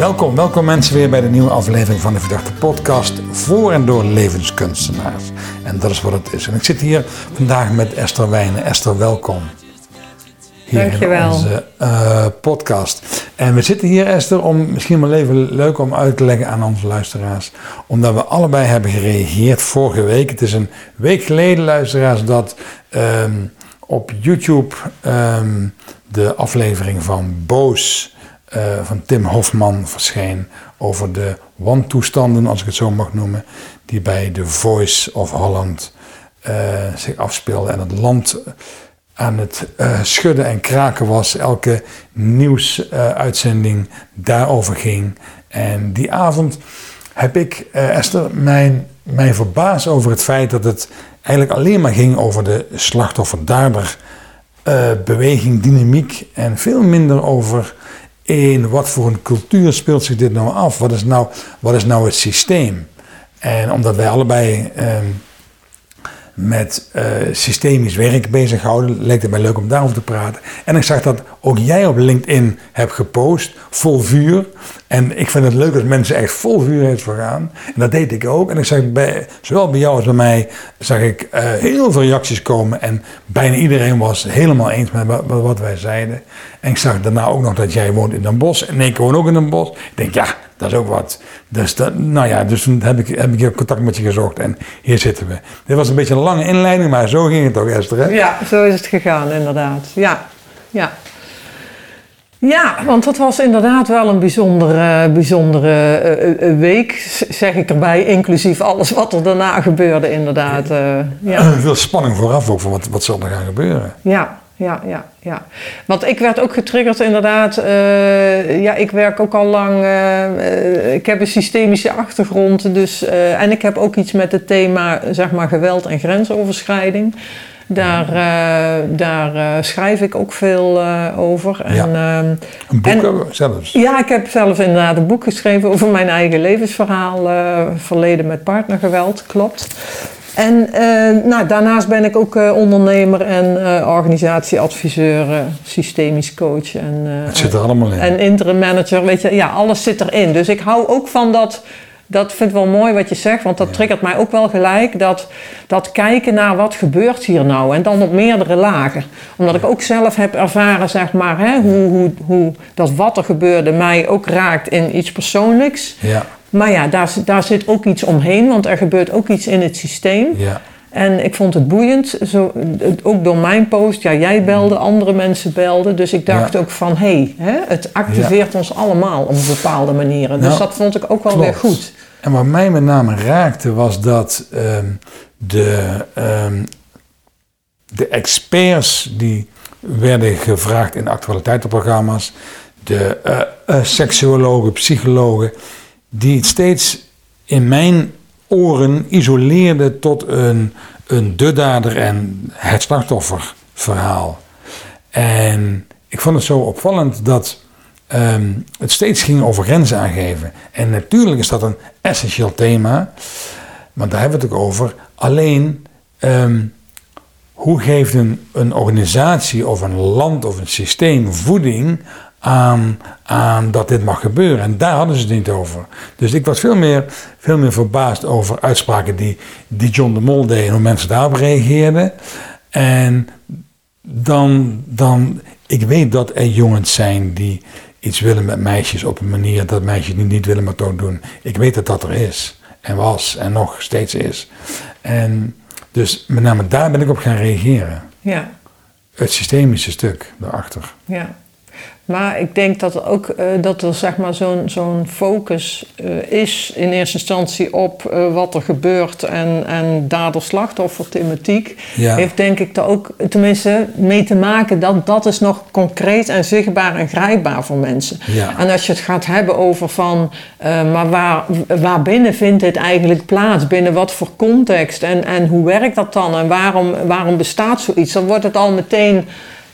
Welkom, welkom mensen weer bij de nieuwe aflevering van de Verdachte Podcast voor en door levenskunstenaars. En dat is wat het is. En ik zit hier vandaag met Esther Wijnen. Esther, welkom. Hier Dankjewel. in onze uh, podcast. En we zitten hier, Esther, om misschien wel even leuk om uit te leggen aan onze luisteraars. Omdat we allebei hebben gereageerd vorige week. Het is een week geleden, luisteraars, dat um, op YouTube um, de aflevering van Boos uh, van Tim Hofman verscheen over de wantoestanden, als ik het zo mag noemen, die bij The Voice of Holland uh, zich afspeelden en het land aan het uh, schudden en kraken was. Elke nieuwsuitzending daarover ging. En die avond heb ik, Esther, mijn, mij verbaasd over het feit dat het eigenlijk alleen maar ging over de slachtoffer-dader beweging, dynamiek en veel minder over in wat voor een cultuur speelt zich dit nou af? Wat is nou, wat is nou het systeem? En omdat wij allebei uh, met uh, systemisch werk bezighouden, leek het mij leuk om daarover te praten. En ik zag dat ook jij op LinkedIn hebt gepost, vol vuur. En ik vind het leuk als mensen echt vol vuur heeft vergaan. En dat deed ik ook. En ik zag bij, zowel bij jou als bij mij, zag ik uh, heel veel reacties komen. En bijna iedereen was helemaal eens met wat wij zeiden. En ik zag daarna ook nog dat jij woont in Den Bosch. En ik woon ook in Den Bosch. Ik denk, ja, dat is ook wat. Dus, dat, nou ja, dus toen heb ik, heb ik contact met je gezocht. En hier zitten we. Dit was een beetje een lange inleiding, maar zo ging het ook, Esther. Hè? Ja, zo is het gegaan, inderdaad. Ja, ja. Ja, want dat was inderdaad wel een bijzondere, bijzondere uh, week, zeg ik erbij, inclusief alles wat er daarna gebeurde, inderdaad. Uh, ja. Veel spanning vooraf ook van wat, wat zal er gaan gebeuren. Ja, ja, ja, ja. Want ik werd ook getriggerd inderdaad. Uh, ja, ik werk ook al lang. Uh, ik heb een systemische achtergrond. Dus, uh, en ik heb ook iets met het thema zeg maar, geweld en grensoverschrijding. Daar, daar schrijf ik ook veel over. En, ja. een boek en, zelfs? Ja, ik heb zelf inderdaad een boek geschreven over mijn eigen levensverhaal. verleden met partnergeweld, klopt. En uh, nou, daarnaast ben ik ook uh, ondernemer en uh, organisatieadviseur, systemisch coach. En, het zit er allemaal in. En interim manager, weet je, ja, alles zit erin. Dus ik hou ook van dat, dat vind ik wel mooi wat je zegt, want dat ja. triggert mij ook wel gelijk. Dat, dat kijken naar wat gebeurt hier nou en dan op meerdere lagen. Omdat ik ook zelf heb ervaren, zeg maar, hè, hoe, hoe, hoe dat wat er gebeurde mij ook raakt in iets persoonlijks. Ja. Maar ja, daar, daar zit ook iets omheen, want er gebeurt ook iets in het systeem. Ja. En ik vond het boeiend, zo, ook door mijn post. Ja, jij belde, andere mensen belden. Dus ik dacht Ja. ook van, hé, hey, het activeert ons allemaal op bepaalde manieren. Dus dat vond ik ook wel klopt. weer goed. En wat mij met name raakte was dat ehm, de, ehm, de experts die werden gevraagd in actualiteitenprogramma's, de eh, seksuologen, psychologen, die het steeds in mijn oren isoleerden tot een, een de dader en het slachtofferverhaal. En ik vond het zo opvallend dat ehm, het steeds ging over grenzen aangeven. En natuurlijk is dat een essentieel thema, want daar hebben we het ook over. Alleen, ehm, hoe geeft een, een organisatie of een land of een systeem voeding aan, aan dat dit mag gebeuren? En daar hadden ze het niet over. Dus ik was veel meer, veel meer verbaasd over uitspraken die, die John de Mol deed en hoe mensen daarop reageerden. En dan, dan, ik weet dat er jongens zijn die iets willen met meisjes op een manier dat meisjes niet, niet willen, maar toch doen. Ik weet dat dat er is en was en nog steeds is. En dus met name daar ben ik op gaan reageren. Ja, Het systemische stuk daarachter. ja. Maar ik denk dat er ook eh, dat er zeg maar zo'n zo'n focus eh, is in eerste instantie op eh, wat er gebeurt en, en dader-slachtoffer thematiek. Ja. Heeft denk ik er ook tenminste mee te maken dat dat is nog concreet en zichtbaar en grijpbaar voor mensen. Ja. En als je het gaat hebben over van, maar waar, waarbinnen vindt dit eigenlijk plaats? Binnen wat voor context? En, en hoe werkt dat dan? En waarom, waarom bestaat zoiets? Dan wordt het al meteen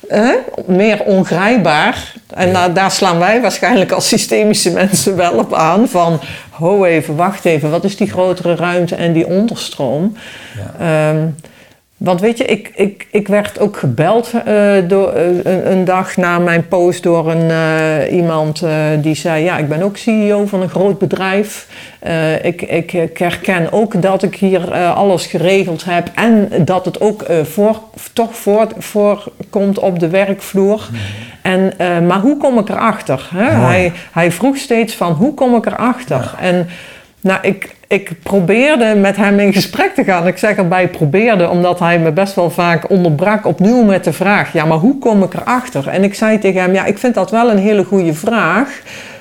eh, meer ongrijpbaar. En daar, daar slaan wij waarschijnlijk als systemische mensen wel op aan. Van, ho even, wacht even, wat is die grotere ruimte en die onderstroom? Ja. Ehm, Want weet je, ik, ik, ik werd ook gebeld uh, door, uh, een, een, dag na mijn post door een, uh, iemand die zei: Ja, ik ben ook CEO van een groot bedrijf. ik, ik, ik, herken ook dat ik hier alles geregeld heb en dat het ook voor, toch voor, voorkomt op de werkvloer. Mm. En, maar hoe kom ik erachter? Hè? Hij, hij vroeg steeds van: Hoe kom ik erachter? Ja. En nou, ik, ik probeerde met hem in gesprek te gaan. Ik zeg erbij probeerde, omdat hij me best wel vaak onderbrak opnieuw met de vraag: ja, maar hoe kom ik erachter? En ik zei tegen hem: ja, ik vind dat wel een hele goede vraag.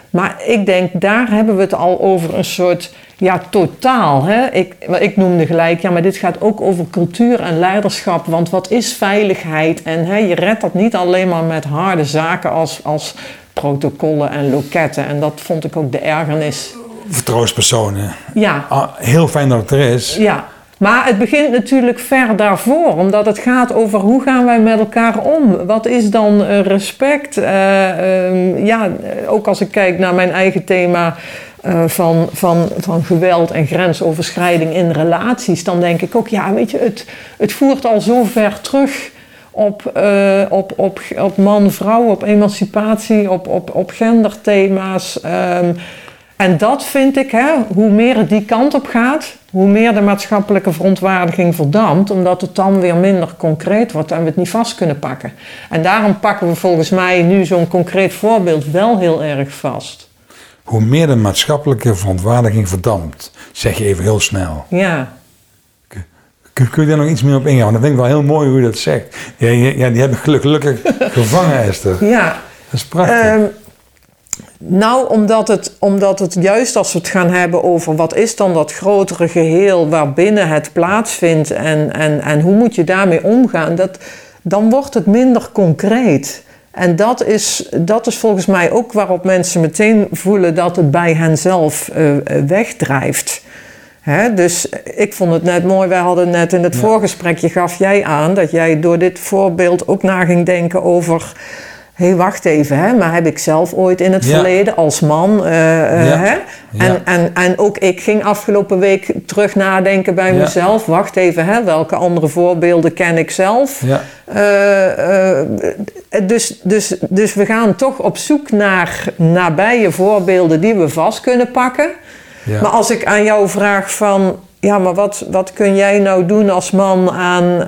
Maar ik denk, daar hebben we het al over een soort ja, totaal. Hè? Ik, ik noemde gelijk, ja, maar dit gaat ook over cultuur en leiderschap. Want wat is veiligheid? En hè, je redt dat niet alleen maar met harde zaken als, als protocollen en loketten. En dat vond ik ook de ergernis vertrouwenspersonen. Ja. Ah, heel fijn dat het er is. Ja. Maar het begint natuurlijk ver daarvoor, omdat het gaat over hoe gaan wij met elkaar om? Wat is dan uh, respect? Uh, um, ja, ook als ik kijk naar mijn eigen thema uh, van, van, van geweld en grensoverschrijding in relaties, dan denk ik ook, ja, weet je, het, het voert al zo ver terug op, uh, op, op, op man-vrouw, op emancipatie, op, op, op genderthema's. Um, en dat vind ik, hè, hoe meer het die kant op gaat, hoe meer de maatschappelijke verontwaardiging verdampt, omdat het dan weer minder concreet wordt en we het niet vast kunnen pakken. En daarom pakken we volgens mij nu zo'n concreet voorbeeld wel heel erg vast. Hoe meer de maatschappelijke verontwaardiging verdampt, zeg je even heel snel. Ja. Kun, kun je daar nog iets meer op ingaan? Want dat vind ik wel heel mooi hoe je dat zegt. Ja, ja die hebben gelukkig gevangen, Esther. Ja. Dat is prachtig. Um, nou, omdat het, omdat het juist als we het gaan hebben over wat is dan dat grotere geheel waarbinnen het plaatsvindt en, en, en hoe moet je daarmee omgaan, dat, dan wordt het minder concreet. En dat is, dat is volgens mij ook waarop mensen meteen voelen dat het bij henzelf uh, wegdrijft. Hè? Dus ik vond het net mooi, wij hadden net in het ja. voorgesprekje, gaf jij aan dat jij door dit voorbeeld ook na ging denken over hé, hey, wacht even, hè, maar heb ik zelf ooit in het verleden als man. Uh, uh, hè? En, en, en ook ik ging afgelopen week terug nadenken bij mezelf. Wacht even, hè, welke andere voorbeelden ken ik zelf? Uh, dus, dus, dus we gaan toch op zoek naar nabije voorbeelden die we vast kunnen pakken. Maar als ik aan jou vraag van ja, maar wat, wat kun jij nou doen als man aan, uh,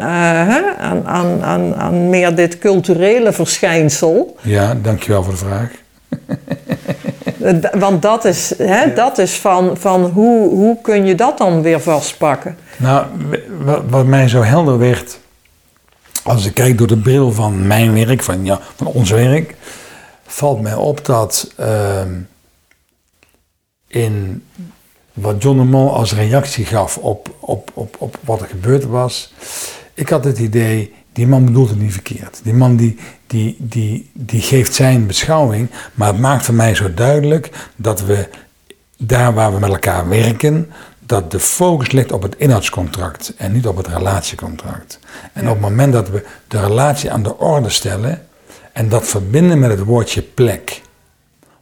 hè, aan, aan, aan, aan meer dit culturele verschijnsel? Ja, dankjewel voor de vraag. Want dat is, hè, ja. dat is van, van hoe, hoe kun je dat dan weer vastpakken? Nou, wat, mij zo helder werd, als ik kijk door de bril van mijn werk, van, ja, van ons werk, valt mij op dat uh, in wat John de Mol als reactie gaf op, op, op, op wat er gebeurd was. Ik had het idee, die man bedoelt het niet verkeerd. Die man die, die, die, die geeft zijn beschouwing, maar het maakt voor mij zo duidelijk dat we daar waar we met elkaar werken, dat de focus ligt op het inhoudscontract en niet op het relatiecontract. En op het moment dat we de relatie aan de orde stellen en dat verbinden met het woordje plek.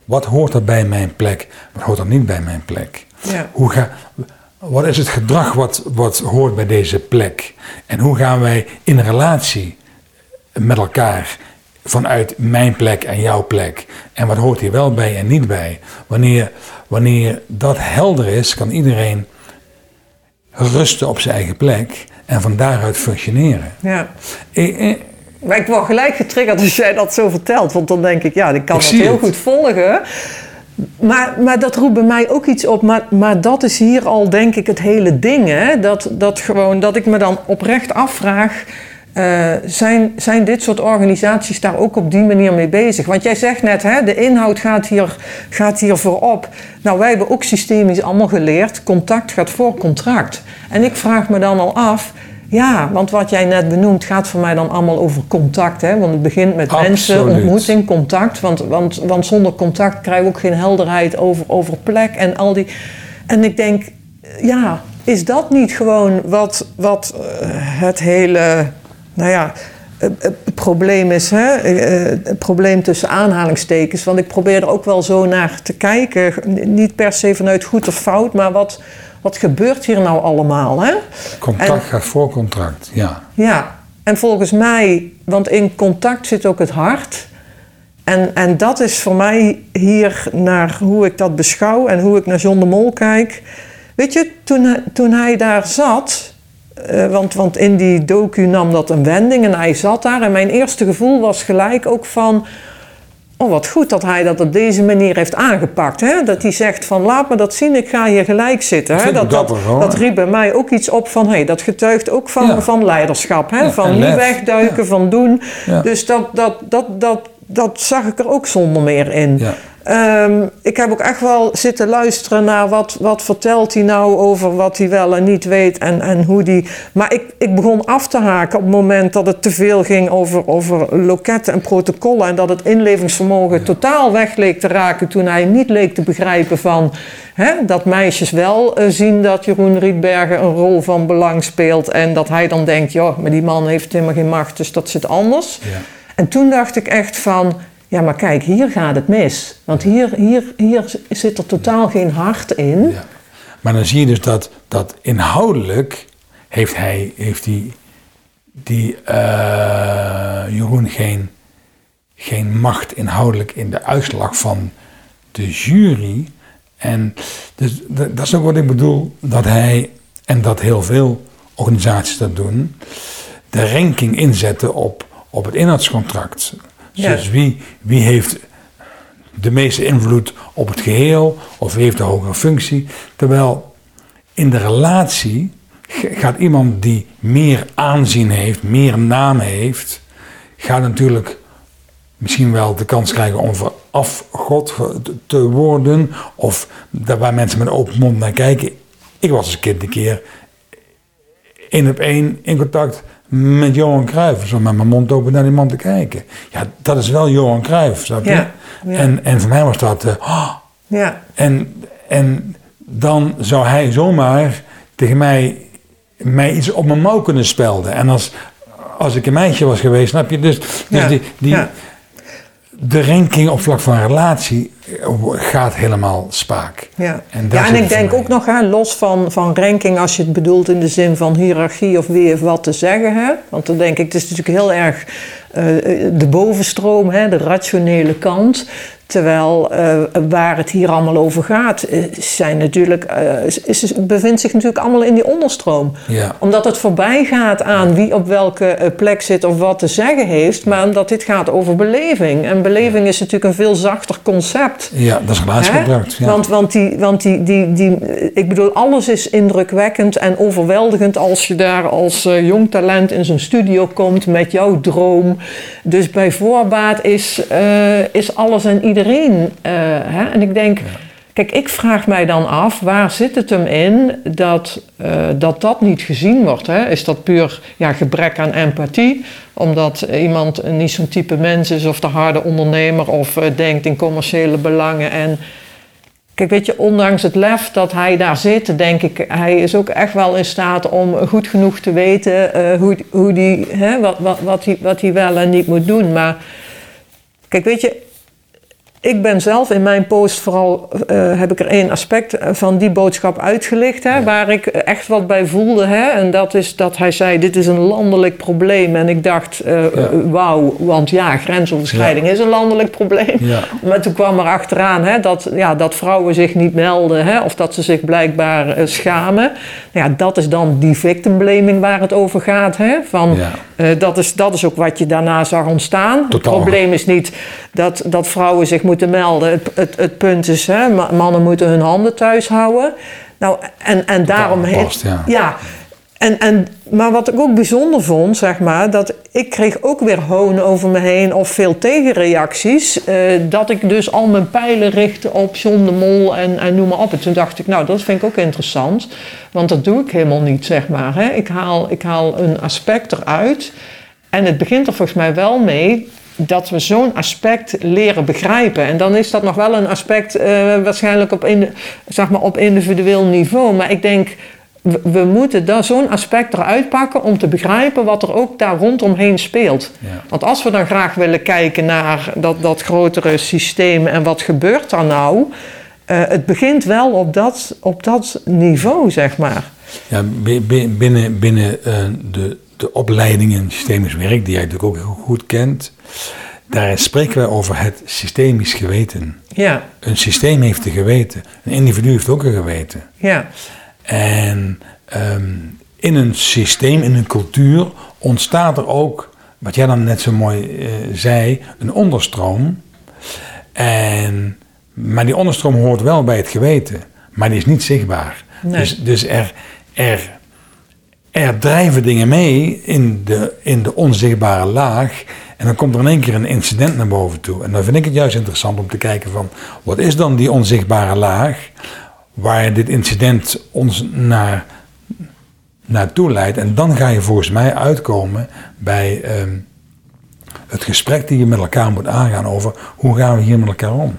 Wat hoort er bij mijn plek? Wat hoort er niet bij mijn plek? Ja. Hoe ga, wat is het gedrag wat, wat hoort bij deze plek? En hoe gaan wij in relatie met elkaar vanuit mijn plek en jouw plek? En wat hoort hier wel bij en niet bij? Wanneer, wanneer dat helder is, kan iedereen rusten op zijn eigen plek en van daaruit functioneren. Ja. Ik, maar ik word gelijk getriggerd als jij dat zo vertelt. Want dan denk ik, ja, ik kan ik dat heel het. goed volgen. Maar, maar dat roept bij mij ook iets op. Maar, maar dat is hier al, denk ik, het hele ding. Hè? Dat, dat, gewoon, dat ik me dan oprecht afvraag. Uh, zijn, zijn dit soort organisaties daar ook op die manier mee bezig? Want jij zegt net, hè, de inhoud gaat hier, gaat hier voorop. Nou, wij hebben ook systemisch allemaal geleerd: contact gaat voor contract. En ik vraag me dan al af ja, want wat jij net benoemt gaat voor mij dan allemaal over contact. Hè? Want het begint met Absoluut. mensen, ontmoeting, contact. Want, want, want zonder contact krijg je ook geen helderheid over, over plek en al die. En ik denk, ja, is dat niet gewoon wat, wat uh, het hele. Nou ja, het probleem is, hè? het probleem tussen aanhalingstekens. Want ik probeer er ook wel zo naar te kijken. Niet per se vanuit goed of fout, maar wat, wat gebeurt hier nou allemaal? Hè? Contact En- gaat voor contract, ja. Ja, en volgens mij, want in contact zit ook het hart. En, en dat is voor mij hier naar hoe ik dat beschouw en hoe ik naar John de Mol kijk. Weet je, toen, hij- toen hij daar zat, eh, want, want in die docu nam dat een wending en hij zat daar. En mijn eerste gevoel was gelijk ook van, oh wat goed dat hij dat op deze manier heeft aangepakt. Hè? Dat hij zegt van, laat me dat zien, ik ga hier gelijk zitten. Dat Hè? Dat, dat, dapper, dat riep bij mij ook iets op van, hey, dat getuigt ook van, Ja. van leiderschap. Hè? Ja, van niet wegduiken, van doen. Dus dat, dat, dat, dat, dat zag ik er ook zonder meer in. Ja. Ehm, ik heb ook echt wel zitten luisteren naar wat, wat vertelt hij nou over wat hij wel en niet weet en, en hoe die. Maar ik, ik begon af te haken op het moment dat het te veel ging over, over loketten en protocollen. En dat het inlevingsvermogen totaal weg leek te raken toen hij niet leek te begrijpen van hè, dat meisjes wel eh, zien dat Jeroen Rietbergen een rol van belang speelt. En dat hij dan denkt, ja, maar die man heeft helemaal geen macht, dus dat zit anders. Ja. En toen dacht ik echt van, ja maar kijk, hier gaat het mis. Want hier, hier, hier zit er totaal geen hart in. Ja. Maar dan zie je dus dat, dat inhoudelijk heeft hij, heeft die, die eh, Jeroen geen, geen macht inhoudelijk in de uitslag van de jury. En dus, dat dat is ook wat ik bedoel, dat hij, en dat heel veel organisaties dat doen, de ranking inzetten op, op het inhoudscontract. Ja. Dus wie, wie heeft de meeste invloed op het geheel of wie heeft de hogere functie. Terwijl in de relatie gaat iemand die meer aanzien heeft, meer naam heeft, gaat natuurlijk misschien wel de kans krijgen om verafgod te worden. Of daar waar mensen met open mond naar kijken. Ik was als kind een keer één op één in contact met Johan Cruijff. Zo met mijn mond open naar die man te kijken. Ja, dat is wel Johan Cruijff, snap je? Ja, ja. En, en voor mij was dat... eh, oh, Ja, en, en dan zou hij zomaar tegen mij, mij iets op mijn mouw kunnen spelden. En als, als ik een meisje was geweest, snap je? Dus, dus Ja, die, die, de ranking op vlak van relatie gaat helemaal spaak. ja. En ja, en ik denk mij. ook nog, hè, los van, van ranking, als je het bedoelt in de zin van hiërarchie of wie heeft wat te zeggen. Hè? Want dan denk ik, het is natuurlijk heel erg eh, de bovenstroom, hè, de rationele kant. Terwijl eh, waar het hier allemaal over gaat, eh, zijn natuurlijk, is, is- bevindt zich natuurlijk allemaal in die onderstroom. Ja. Omdat het voorbij gaat aan wie op welke plek zit of wat te zeggen heeft, maar omdat dit gaat over beleving. En beleving is natuurlijk een veel zachter concept. Ja, dat is relatiecontract. Ja. Want, want, die, want die, die, die, ik bedoel, alles is indrukwekkend en overweldigend als je daar als eh, jong talent in zo'n studio komt met jouw droom. Dus bij voorbaat is, eh, is alles en iedereen. eh, hè? En ik denk, kijk, ik vraag mij dan af, waar zit het hem in dat eh, dat, dat niet gezien wordt? Hè? Is dat puur ja, gebrek aan empathie? Omdat iemand niet zo'n type mens is of de harde ondernemer of eh, denkt in commerciële belangen en Kijk, weet je, ondanks het lef dat hij daar zit, denk ik, hij is ook echt wel in staat om goed genoeg te weten eh, hoe, hoe die, hè, wat, wat, wat, hij, wat hij wel en niet moet doen. Maar kijk, weet je, ik ben zelf in mijn post vooral, eh, heb ik er één aspect van die boodschap uitgelicht, hè, waar ik echt wat bij voelde. Hè, en dat is dat hij zei, dit is een landelijk probleem. En ik dacht, eh, Ja. wauw, want ja, grensoverschrijding is een landelijk probleem. Maar toen kwam er achteraan hè, dat, ja, dat vrouwen zich niet melden hè, of dat ze zich blijkbaar eh, schamen. Nou ja, dat is dan die victim blaming waar het over gaat. Hè, van, eh, dat, is, dat is ook wat je daarna zag ontstaan. Totaal. Het probleem is niet dat, dat vrouwen zich moeten melden. Het, het, het punt is, hè, ma- mannen moeten hun handen thuis houden. Nou, en, en daarom gepast, ja. ja. En, en, maar wat ik ook bijzonder vond, zeg maar, dat ik kreeg ook weer hoon over me heen of veel tegenreacties. eh, dat ik dus al mijn pijlen richtte op John de Mol en, en noem maar op. En toen dacht ik, nou, dat vind ik ook interessant. Want dat doe ik helemaal niet, zeg maar. Hè. Ik, haal, ik haal een aspect eruit. En het begint er volgens mij wel mee dat we zo'n aspect leren begrijpen. En dan is dat nog wel een aspect eh, waarschijnlijk op, in, zeg maar op individueel niveau. Maar ik denk, we, we moeten daar zo'n aspect eruit pakken om te begrijpen wat er ook daar rondomheen speelt. Ja. Want als we dan graag willen kijken naar dat, dat grotere systeem en wat gebeurt daar nou... eh, het begint wel op dat, op dat niveau, zeg maar. Ja, binnen, binnen uh, de, de opleidingen systemisch werk, die jij natuurlijk ook heel goed kent, daar spreken we over het systemisch geweten. Ja. Een systeem heeft een geweten, een individu heeft ook een geweten. Ja. En um, in een systeem, in een cultuur, ontstaat er ook, wat jij dan net zo mooi uh, zei, een onderstroom. En, maar die onderstroom hoort wel bij het geweten, maar die is niet zichtbaar. Nee. Dus, dus er, er, er drijven dingen mee in de, in de onzichtbare laag. En dan komt er in één keer een incident naar boven toe. En dan vind ik het juist interessant om te kijken van... wat is dan die onzichtbare laag... waar dit incident ons naar, naartoe leidt. En dan ga je volgens mij uitkomen bij um, het gesprek die je met elkaar moet aangaan... over hoe gaan we hier met elkaar om.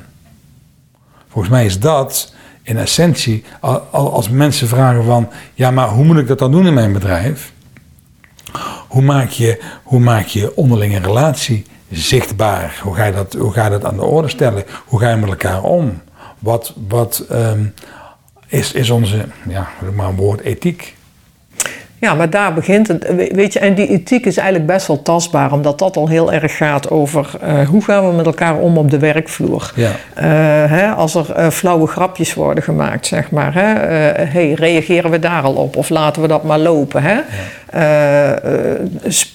Volgens mij is dat in essentie... als mensen vragen van... ja, maar hoe moet ik dat dan doen in mijn bedrijf... Hoe maak je, hoe maak je onderlinge relatie zichtbaar? Hoe ga, je dat, hoe ga je dat aan de orde stellen? Hoe ga je met elkaar om? Wat, wat um, is, is onze, ja, maar een woord, ethiek? Ja, maar daar begint het. Weet je, en die ethiek is eigenlijk best wel tastbaar, omdat dat al heel erg gaat over uh, hoe gaan we met elkaar om op de werkvloer. Ja. Uh, hè, als er uh, flauwe grapjes worden gemaakt, zeg maar. Hè, hey, reageren we daar al op of laten we dat maar lopen? Hè? Ja.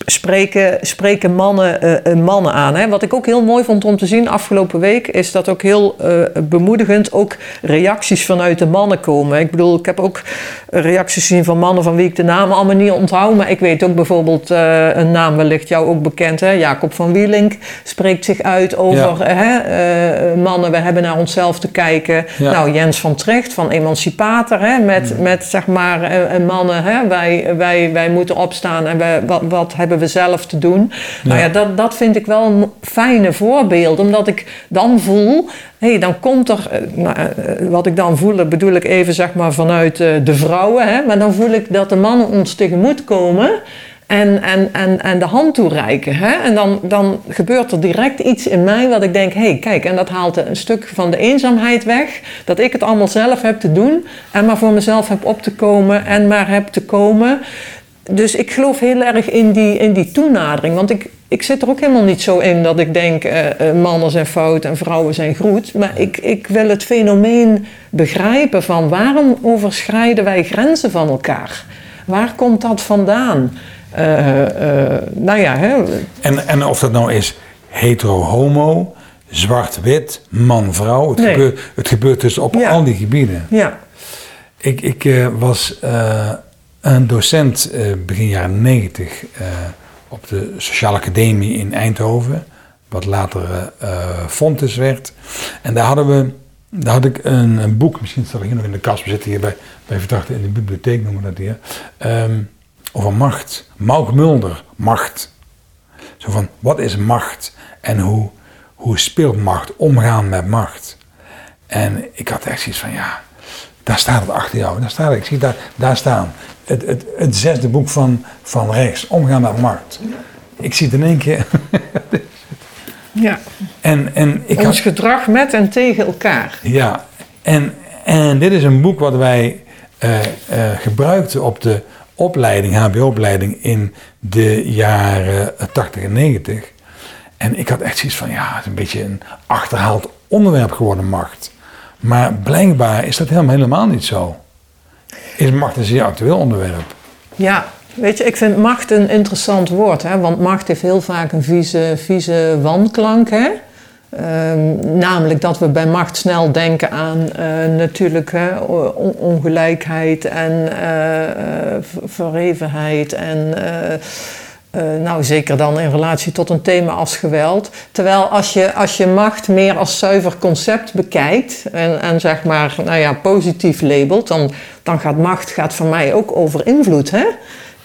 Spreken, spreken mannen mannen aan. Hè? Wat ik ook heel mooi vond om te zien afgelopen week, is dat ook heel bemoedigend ook reacties vanuit de mannen komen. Ik bedoel, ik heb ook reacties gezien van mannen van wie ik de naam allemaal niet onthouden. Maar ik weet ook bijvoorbeeld een naam wellicht jou ook bekend. Hè? Jacob van Wielink spreekt zich uit over ja. hè, mannen. We hebben naar onszelf te kijken. Ja. Nou, Jens van Trecht van Emancipator. Hè? Met, Mm. met zeg maar mannen. Hè? Wij, wij, wij moeten opstaan en wij, wat, wat hebben we zelf te doen. Nou ja, dat, dat vind ik wel een fijne voorbeeld. Omdat ik dan voel hey, dan komt er, nou, wat ik dan voel, bedoel ik even zeg maar vanuit de vrouwen, hè, maar dan voel ik dat de mannen ons tegemoet komen en, en, en, en de hand toereiken. Hè? En dan, dan gebeurt er direct iets in mij wat ik denk, hé, hey, kijk, en dat haalt een stuk van de eenzaamheid weg, dat ik het allemaal zelf heb te doen en maar voor mezelf heb op te komen en maar heb te komen. Dus ik geloof heel erg in die, in die toenadering. Want ik, ik zit er ook helemaal niet zo in dat ik denk uh, uh, mannen zijn fout en vrouwen zijn goed. Maar ik, ik wil het fenomeen begrijpen van waarom overschrijden wij grenzen van elkaar? Waar komt dat vandaan? Uh, nou ja, hè. En, en of dat nou is hetero-homo, zwart-wit, man-vrouw. Het, Nee. gebeurt, het gebeurt dus op Ja. al die gebieden. Ja, Ik, ik eh, was eh, een docent eh, begin jaren 90 eh, op de Sociale Academie in Eindhoven, wat later eh Fontes werd. En daar hadden we, daar had ik een, boek, misschien staat er hier nog in de kast, we zitten hier bij, bij Verdachten in de bibliotheek, noemen we dat hier, ehm, over macht. Mauk Mulder, macht. Zo van, wat is macht en hoe, hoe speelt macht, omgaan met macht. En ik had echt zoiets van, ja, daar staat het achter jou. Daar staat het, ik zie daar, daar staan. Het, het, het zesde boek van, van rechts, omgaan met macht. Ik zie het in één keer. ja. en, en ik ons had, gedrag met en tegen elkaar. ja, en, en dit is een boek wat wij eh, eh, gebruikten op de opleiding, HBO-opleiding in de jaren 80 en 90. En ik had echt zoiets van, ja, het is een beetje een achterhaald onderwerp geworden, macht. Maar blijkbaar is dat helemaal, helemaal niet zo. Is macht een zeer actueel onderwerp. Ja, weet je, ik vind macht een interessant woord, hè? want macht heeft heel vaak een vieze, vieze wanklank. Hè? Ehm, namelijk dat we bij macht snel denken aan eh, natuurlijk ongelijkheid en ver- verhevenheid en eh, nou zeker dan in relatie tot een thema als geweld. Terwijl als je, als je macht meer als zuiver concept bekijkt en, en zeg maar nou ja, positief labelt, dan, dan gaat macht gaat voor mij ook over invloed. Hè?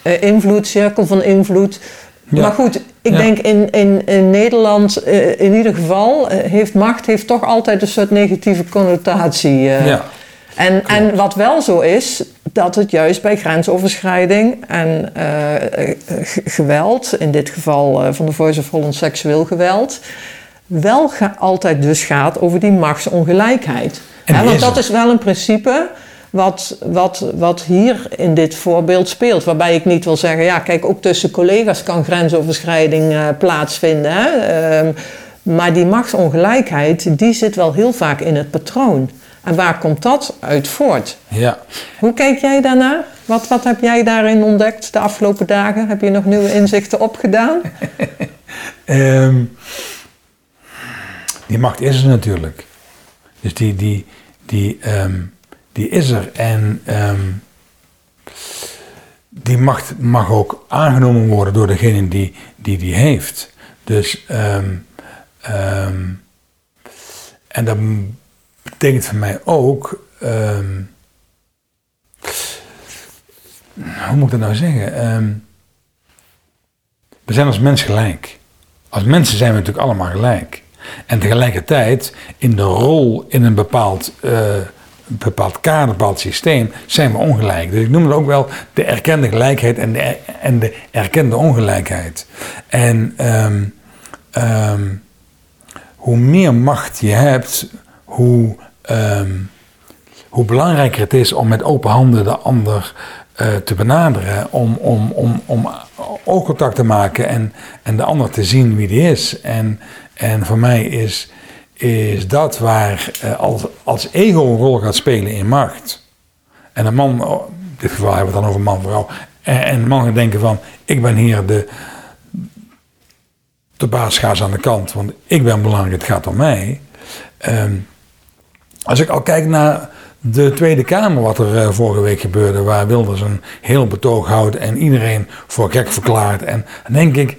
Eh, invloed, cirkel van invloed. Ja. Maar goed, ik Ja. denk in, in, in Nederland eh, in ieder geval heeft macht heeft toch altijd een soort negatieve connotatie. Ja. En, en wat wel zo is, dat het juist bij grensoverschrijding en eh, eh, geweld, in dit geval eh, van de Voice of Holland seksueel geweld, wel altijd dus gaat over die machtsongelijkheid. Want dat is wel een principe wat, wat, wat hier in dit voorbeeld speelt. Waarbij ik niet wil zeggen, ja, kijk, ook tussen collega's kan grensoverschrijding plaatsvinden. Hè? Ehm, maar die machtsongelijkheid, die zit wel heel vaak in het patroon. En waar komt dat uit voort? Ja. Hoe kijk jij daarnaar? Wat, wat heb jij daarin ontdekt de afgelopen dagen? Heb je nog nieuwe inzichten opgedaan? Ehm, die macht is er natuurlijk. Dus die, die, die, ehm, die is er. En ehm, die macht mag ook aangenomen worden door degene die die, die heeft. Dus, en dat betekent voor mij ook. ehm, hoe moet ik dat nou zeggen? Ehm, we zijn als mens gelijk. Als mensen zijn we natuurlijk allemaal gelijk. En tegelijkertijd, in de rol in een bepaald, eh, bepaald kader, bepaald systeem, zijn we ongelijk. Dus ik noem het ook wel de erkende gelijkheid en de, en de erkende ongelijkheid. En ehm, hoe meer macht je hebt, hoe, ehm, hoe belangrijker het is om met open handen de ander eh, te benaderen, om, om, om, om oogcontact te maken en, en de ander te zien wie die is. En, en voor mij is, is dat waar eh, als, als ego een rol gaat spelen in macht. En een man, oh, in dit geval hebben we het dan over man-vrouw, en, en een man gaat denken van, ik ben hier de, de baas, aan de kant, want ik ben belangrijk, het gaat om mij. Ehm, als ik al kijk naar de Tweede Kamer, wat er eh, vorige week gebeurde, waar Wilders een heel betoog houdt en iedereen voor gek verklaart. En dan denk ik,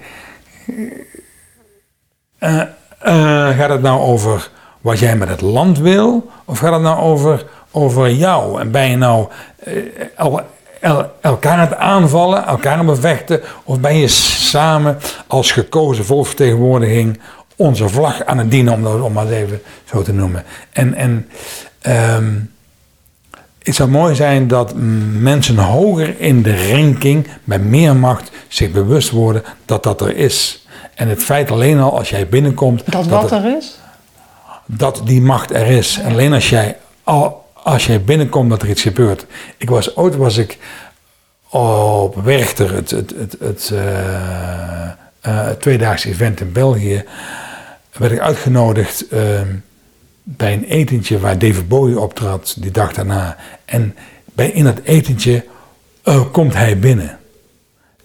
eh, eh, gaat het nou over wat jij met het land wil? Of gaat het nou over, over jou? En ben je nou el- el- elkaar aan het aanvallen, elkaar aan bevechten? Of ben je samen als gekozen volksvertegenwoordiging onze vlag aan het dienen, om dat om maar even zo te noemen? En, en ehm, het zou mooi zijn dat mensen hoger in de ranking, met meer macht, zich bewust worden dat dat er is. En het feit alleen al als jij binnenkomt, Dat wat het- er is? dat die macht er is. En alleen als jij, al, als jij binnenkomt dat er iets gebeurt. Ik was, ooit was ik op Werchter, het, het, het, het, eh, eh, het tweedaagse event in België, werd ik uitgenodigd ehm, bij een etentje waar David Bowie optrad die dag daarna. En bij, in dat etentje eh, komt hij binnen.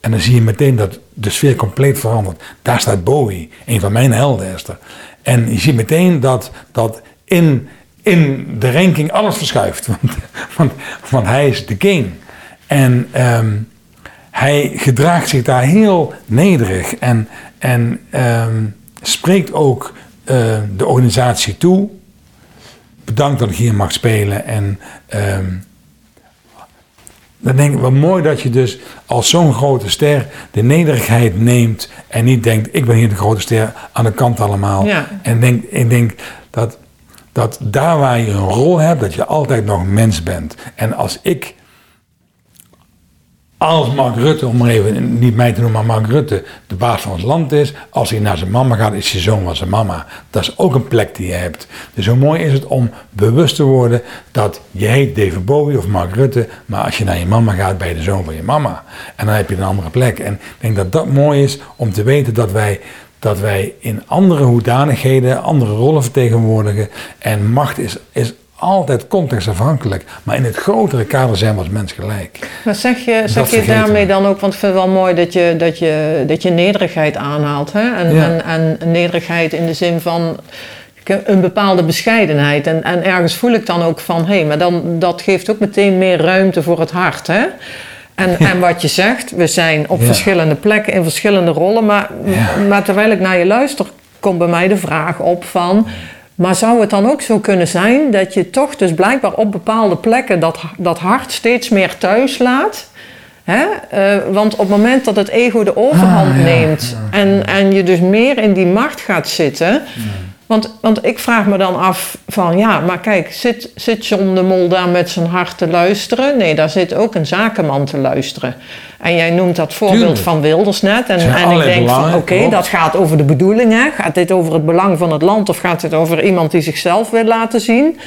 En dan zie je meteen dat de sfeer compleet verandert. Daar staat Bowie, een van mijn helden is er. En je ziet meteen dat, dat in, in de ranking alles verschuift. Want, want, want hij is de king. En ehm, hij gedraagt zich daar heel nederig. En, en ehm, spreekt ook eh, de organisatie toe. Bedankt dat ik hier mag spelen. En ehm, dan denk ik wel mooi dat je dus als zo'n grote ster de nederigheid neemt en niet denkt, ik ben hier de grote ster aan de kant allemaal. Ja. En denk, ik denk dat, dat daar waar je een rol hebt, dat je altijd nog mens bent. En als ik, als Mark Rutte, om maar even niet mij te noemen, maar Mark Rutte de baas van ons land is, als hij naar zijn mama gaat, is zijn zoon van zijn mama. Dat is ook een plek die je hebt. Dus hoe mooi is het om bewust te worden dat je heet David Bowie of Mark Rutte, maar als je naar je mama gaat, ben je de zoon van je mama. En dan heb je een andere plek. En ik denk dat dat mooi is om te weten dat wij, dat wij in andere hoedanigheden, andere rollen vertegenwoordigen. En macht is, is altijd contextafhankelijk. Maar in het grotere kader zijn we als mens gelijk. Maar zeg je, zeg je daarmee dan ook, want ik vind het wel mooi dat je, dat je, dat je nederigheid aanhaalt. Hè? En, Ja. en, en nederigheid in de zin van een bepaalde bescheidenheid. En, en ergens voel ik dan ook van, hé, maar dan, dat geeft ook meteen meer ruimte voor het hart. Hè? En, en wat je zegt, we zijn op Ja. verschillende plekken in verschillende rollen. Maar, Ja. maar terwijl ik naar je luister, komt bij mij de vraag op van... Maar zou het dan ook zo kunnen zijn dat je toch dus blijkbaar op bepaalde plekken dat, dat hart steeds meer thuis laat? Hè? Eh, want op het moment dat het ego de overhand Ah, ja, neemt en, en je dus meer in die macht gaat zitten, Want, want ik vraag me dan af van ja, maar kijk, zit, zit John de Mol daar met zijn hart te luisteren? Nee, daar zit ook een zakenman te luisteren. En jij noemt dat voorbeeld Tuurlijk. van Wilders net. En, en ik denk van oké, dat gaat over de bedoelingen. Gaat dit over het belang van het land of gaat dit over iemand die zichzelf wil laten zien?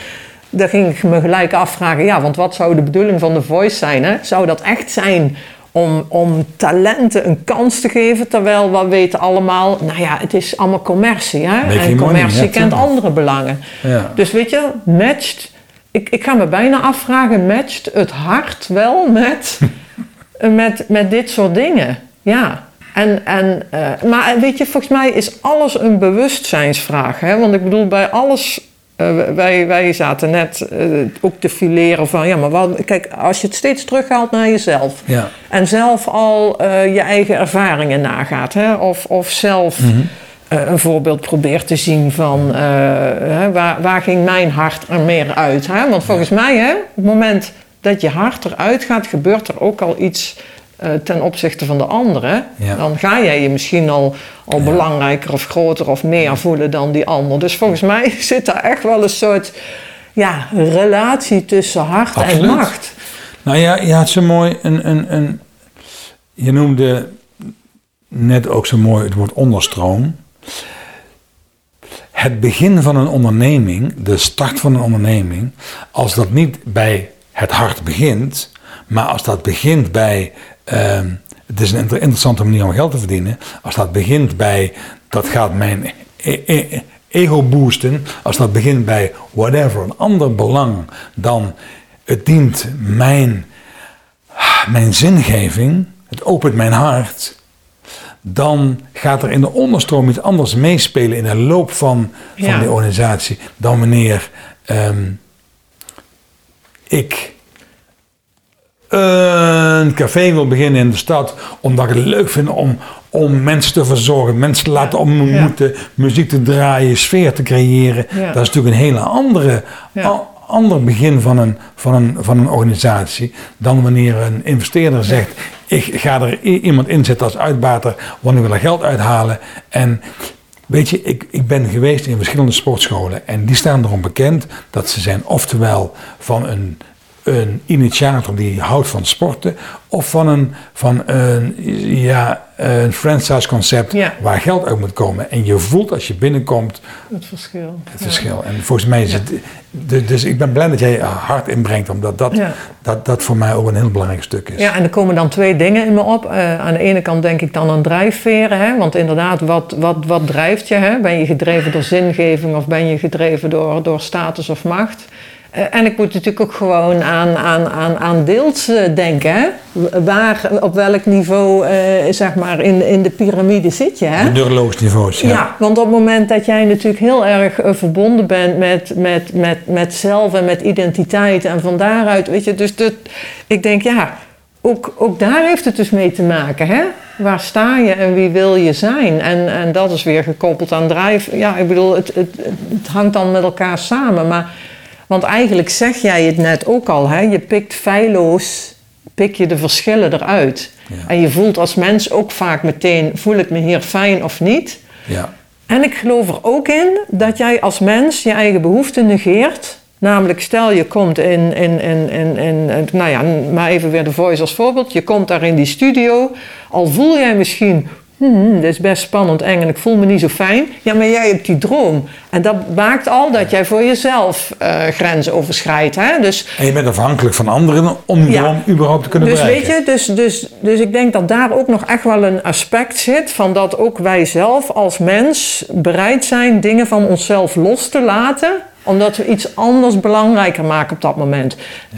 Daar ging ik me gelijk afvragen, ja, want wat zou de bedoeling van The Voice zijn? Hè? Zou dat echt zijn om, om talenten een kans te geven? Terwijl we weten allemaal, nou ja, het is allemaal commercie. Hè? Making En commercie kent andere belangen. Ja. Dus weet je, matcht. Ik, ik ga me bijna afvragen, matcht het hart wel met, met, met dit soort dingen? Ja. En, en, eh, maar weet je, volgens mij is alles een bewustzijnsvraag. Hè? Want ik bedoel, bij alles. Eh, wij, wij zaten net eh, ook te fileren van ja, maar wat, kijk, als je het steeds terughaalt naar jezelf. Ja. En zelf al eh, je eigen ervaringen nagaat. Hè? Of, of zelf eh, een voorbeeld probeert te zien van hè, waar, waar ging mijn hart er meer uit. Hè? Want volgens mij, hè, op het moment dat je hart eruit gaat, gebeurt er ook al iets eh, ten opzichte van de anderen. Ja. Dan ga jij je misschien al, al belangrijker of groter of meer voelen dan die ander. Dus volgens mij zit daar echt wel een soort ja, relatie tussen hart en macht. Nou ja, je had zo mooi een, een, een. Je noemde net ook zo mooi het woord onderstroom. Het begin van een onderneming, de start van een onderneming, als dat niet bij het hart begint, maar als dat begint bij. Ehm, het is een inter- interessante manier om geld te verdienen. Als dat begint bij. Dat gaat mijn e- e- ego boosten. Als dat begint bij whatever, een ander belang dan. Het dient mijn mijn zingeving, het opent mijn hart, dan gaat er in de onderstroom iets anders meespelen in de loop van, van Ja. die organisatie dan wanneer ehm, ik een café wil beginnen in de stad, omdat ik het leuk vind om, om mensen te verzorgen, mensen te laten ontmoeten, muziek te draaien, sfeer te creëren. Ja. Dat is natuurlijk een hele andere, Ja. ander begin van een, van, een, van een organisatie dan wanneer een investeerder zegt: Ik ga er iemand inzetten als uitbater, want ik wil er geld uithalen. En weet je, ik, ik ben geweest in verschillende sportscholen en die staan erom bekend dat ze zijn oftewel van een, een initiator die houdt van sporten, of van een, van een, ja, een franchise concept Ja. waar geld uit moet komen. En je voelt als je binnenkomt Het verschil. het verschil. En volgens mij is het. Dus ik ben blij dat jij hard inbrengt, omdat dat, dat, dat voor mij ook een heel belangrijk stuk is. Ja, en er komen dan twee dingen in me op. Eh, aan de ene kant denk ik dan aan drijfveren. Hè? Want inderdaad, wat, wat, wat drijft je? Hè? Ben je gedreven door zingeving of ben je gedreven door, door status of macht? Eh, en ik moet natuurlijk ook gewoon aan, aan, aan, aan deels eh, denken. Hè? Waar, op welk niveau eh, zeg maar in, in de piramide zit je? Hè? De neurologisch Ja. ja. want op het moment dat jij natuurlijk heel erg verbonden bent met, met, met, met zelf en met identiteit en van daaruit, weet je, dus dat, ik denk ja, ook, ook daar heeft het dus mee te maken, hè? Waar sta je en wie wil je zijn? En, en dat is weer gekoppeld aan drijf. Ja, ik bedoel, het, het, het hangt dan met elkaar samen, maar, want eigenlijk zeg jij het net ook al, hè? Je pikt feilloos, pik je de verschillen eruit. Ja. En je voelt als mens ook vaak meteen, voel ik me hier fijn of niet? ja. En ik geloof er ook in dat jij als mens je eigen behoeften negeert. Namelijk, stel je komt in, in, in, in, in, nou ja, maar even weer de voice als voorbeeld. Je komt daar in die studio, al voel jij misschien, hmm, dit is best spannend, eng en ik voel me niet zo fijn. Ja, maar jij hebt die droom. En dat maakt al dat jij voor jezelf eh, grenzen overschrijdt. Hè? Dus En je bent afhankelijk van anderen om die Ja. droom überhaupt te kunnen dus bereiken. weet je, dus, dus, dus ik denk dat daar ook nog echt wel een aspect zit van dat ook wij zelf als mens bereid zijn dingen van onszelf los te laten omdat we iets anders belangrijker maken op dat moment.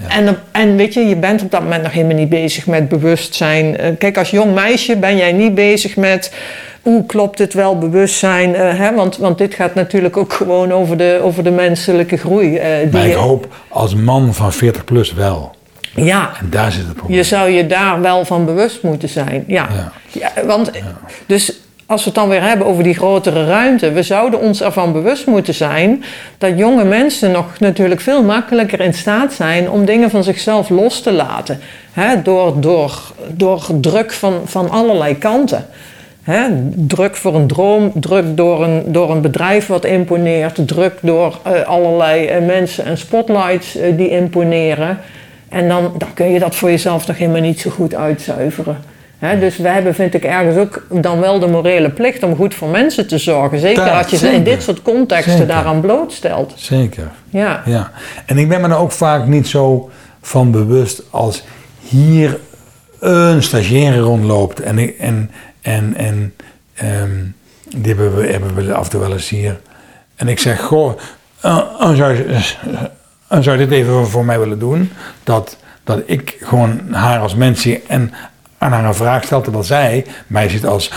En, en weet je, je bent op dat moment nog helemaal niet bezig met bewustzijn. Eh, kijk, als jong meisje ben jij niet bezig met... Hoe klopt dit wel, bewustzijn? eh, hè? Want, want dit gaat natuurlijk ook gewoon over de, over de menselijke groei. eh, die maar ik hoop als man van 40 plus wel. ja, En daar zit het probleem. je zou je daar wel van bewust moeten zijn. Ja. Ja. Ja, want, dus als we het dan weer hebben over die grotere ruimte, we zouden ons ervan bewust moeten zijn dat jonge mensen nog natuurlijk veel makkelijker in staat zijn om dingen van zichzelf los te laten. Door, door, door druk van, van allerlei kanten. Druk voor een droom, druk door een, door een bedrijf wat imponeert, druk door eh, allerlei eh, mensen en spotlights eh, die imponeren. En dan, dan kun je dat voor jezelf nog helemaal niet zo goed uitzuiveren. Dus we hebben, vind ik, ergens ook dan wel de morele plicht om goed voor mensen te zorgen. Zeker als je ze in dit soort contexten Zeker. daaraan blootstelt. Zeker. Ja, Ja, en ik ben me er ook vaak niet zo van bewust als hier een stagiaire rondloopt en, ik- en, en, en ehm, die hebben we, hebben we af en toe wel eens hier. En ik zeg, goh, zou, je, eh, zou je dit even voor mij willen doen? Dat, dat ik gewoon haar als mens zie en aan haar een vraag stel, terwijl zij mij ziet als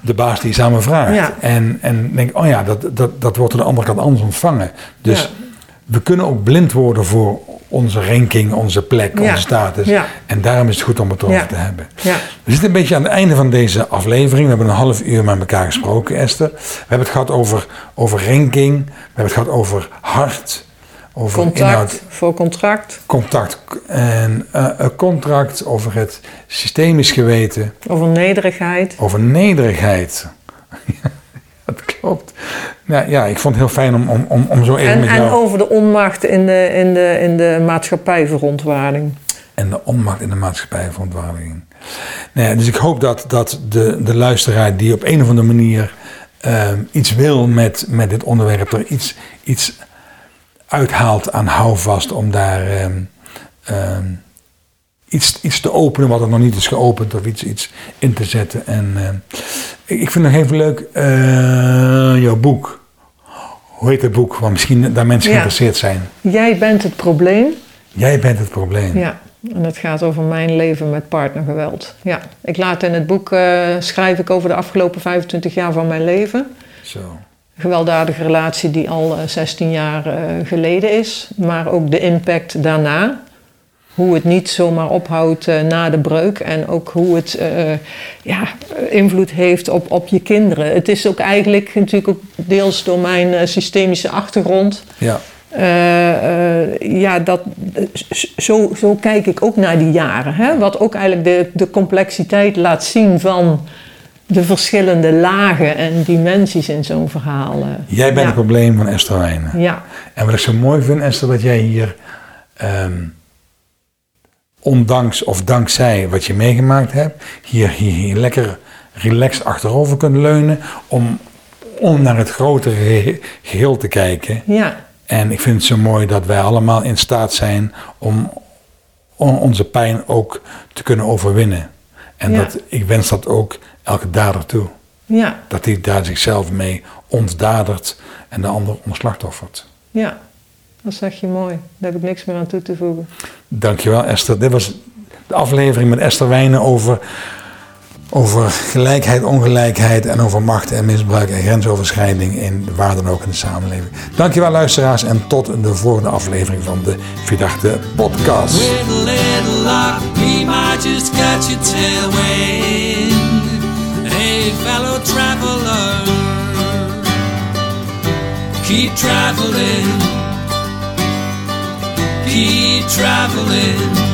de baas die iets aan me vraagt. Ja. En, en denk, oh ja, dat, dat, dat wordt aan de andere kant anders ontvangen. Dus Ja. we kunnen ook blind worden voor onze ranking, onze plek, Ja. onze status. En daarom is het goed om het erover Ja. te hebben. We zitten een beetje aan het einde van deze aflevering. We hebben een half uur met elkaar gesproken, Esther. We hebben het gehad over, over ranking. We hebben het gehad over hart. Over inhoud, Contact voor contract, contact en eh, een contract. Over het systemisch geweten. over nederigheid. Over nederigheid. dat klopt. Nou, ja, ik vond het heel fijn om, om, om, om zo even En, met en jou... over de onmacht in de, in de, in de maatschappijverontwaarding. en de onmacht in de maatschappij verontwaardiging. Nou ja, dus ik hoop dat, dat de, de luisteraar die op een of andere manier ehm, iets wil met, met dit onderwerp, er iets, iets uithaalt aan houvast om daar ehm, ehm, iets, iets te openen wat er nog niet is geopend of iets, iets in te zetten. En ehm, ik, vind het nog even leuk, eh, jouw boek. Hoe heet het boek? Want misschien daar mensen Ja. geïnteresseerd zijn. Jij bent het probleem. Jij bent het probleem. Ja, en het gaat over mijn leven met partnergeweld. Ja, ik laat in het boek eh, schrijf ik over de afgelopen 25 jaar van mijn leven. Zo. Gewelddadige relatie die al eh, 16 jaar eh, geleden is, maar ook de impact daarna. Hoe het niet zomaar ophoudt eh, na de breuk en ook hoe het eh, ja, invloed heeft op, op je kinderen. Het is ook eigenlijk natuurlijk ook deels door mijn eh, systemische achtergrond. Ja. Eh, eh, ja, dat, zo, zo kijk ik ook naar die jaren. Hè? Wat ook eigenlijk de, de complexiteit laat zien van de verschillende lagen en dimensies in zo'n verhaal. eh. Jij bent ja. het probleem van Esther Wijnen. Ja, En wat ik zo mooi vind, Esther, dat jij hier, ehm, ondanks of dankzij wat je meegemaakt hebt, hier, hier, hier lekker relaxed achterover kunt leunen om, om naar het grotere gehe- geheel te kijken. ja, En ik vind het zo mooi dat wij allemaal in staat zijn om on- onze pijn ook te kunnen overwinnen. En Ja. dat, ik wens dat ook elke dader toe. ja, Dat hij daar zichzelf mee ontdadert en de ander ontslachtoffert. ja. Dat zeg je mooi. Daar heb ik niks meer aan toe te voegen. Dankjewel Esther. Dit was de aflevering met Esther Wijnen over, over gelijkheid, ongelijkheid en over macht en misbruik en grensoverschrijding in waar dan ook in de samenleving. Dankjewel luisteraars en tot de volgende aflevering van de Verdachte Podcast. Fellow traveler, keep traveling, keep traveling.